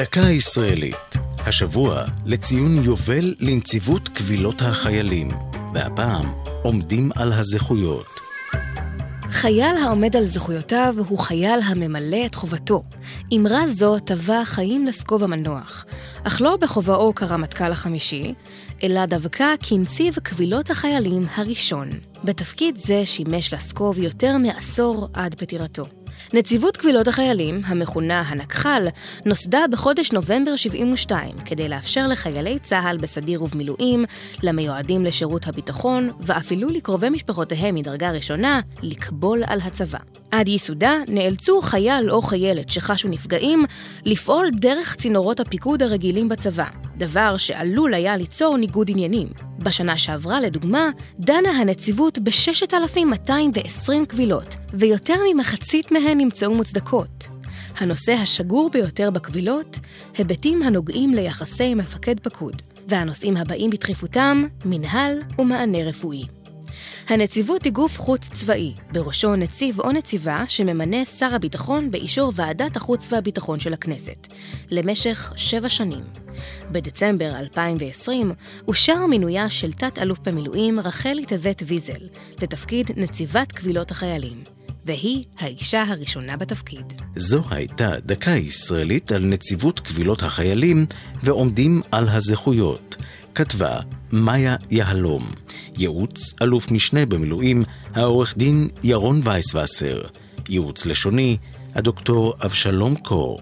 דקה ישראלית, השבוע לציון יובל לנציבות קבילות החיילים, והפעם עומדים על הזכויות. חייל העומד על זכויותיו הוא חייל הממלא את חובתו. אמרה זו טבע חיים לסקוב המנוח, אך לא בכובעו כרמטכ"ל החמישי, אלא דווקא כנציב קבילות החיילים הראשון. בתפקיד זה שימש לסקוב יותר מעשור עד פטירתו. נציבות קבילות החיילים, המכונה הנקח"ל, נוסדה בחודש נובמבר 72 כדי לאפשר לחיילי צה"ל בסדיר ובמילואים, למיועדים לשירות הביטחון, ואפילו לקרובי משפחותיהם מדרגה ראשונה, לקבול על הצבא. עד ייסודה נאלצו חייל או חיילת שחשו נפגעים לפעול דרך צינורות הפיקוד הרגילים בצבא, דבר שעלול היה ליצור ניגוד עניינים. בשנה שעברה, לדוגמה, דנה הנציבות ב-6,220 קבילות, ויותר ממחצית מהן נמצאו מוצדקות. הנושא השגור ביותר בקבילות, היבטים הנוגעים ליחסי מפקד פקוד, והנושאים הבאים בדחיפותם, מנהל ומענה רפואי. הנציבות היא גוף חוץ צבאי, בראשו נציב או נציבה שממנה שר הביטחון באישור ועדת החוץ והביטחון של הכנסת, למשך שבע שנים. בדצמבר 2020 אושר מינויה של תת-אלוף במילואים רחלי טבת ויזל לתפקיד נציבת קבילות החיילים. והיא האישה הראשונה בתפקיד. זו הייתה דקה ישראלית על נציבות קבילות החיילים ועומדים על הזכויות. כתבה מאיה יהלום. ייעוץ אלוף משנה במילואים, העורך דין ירון וייסווסר. ייעוץ לשוני, הדוקטור אבשלום קור.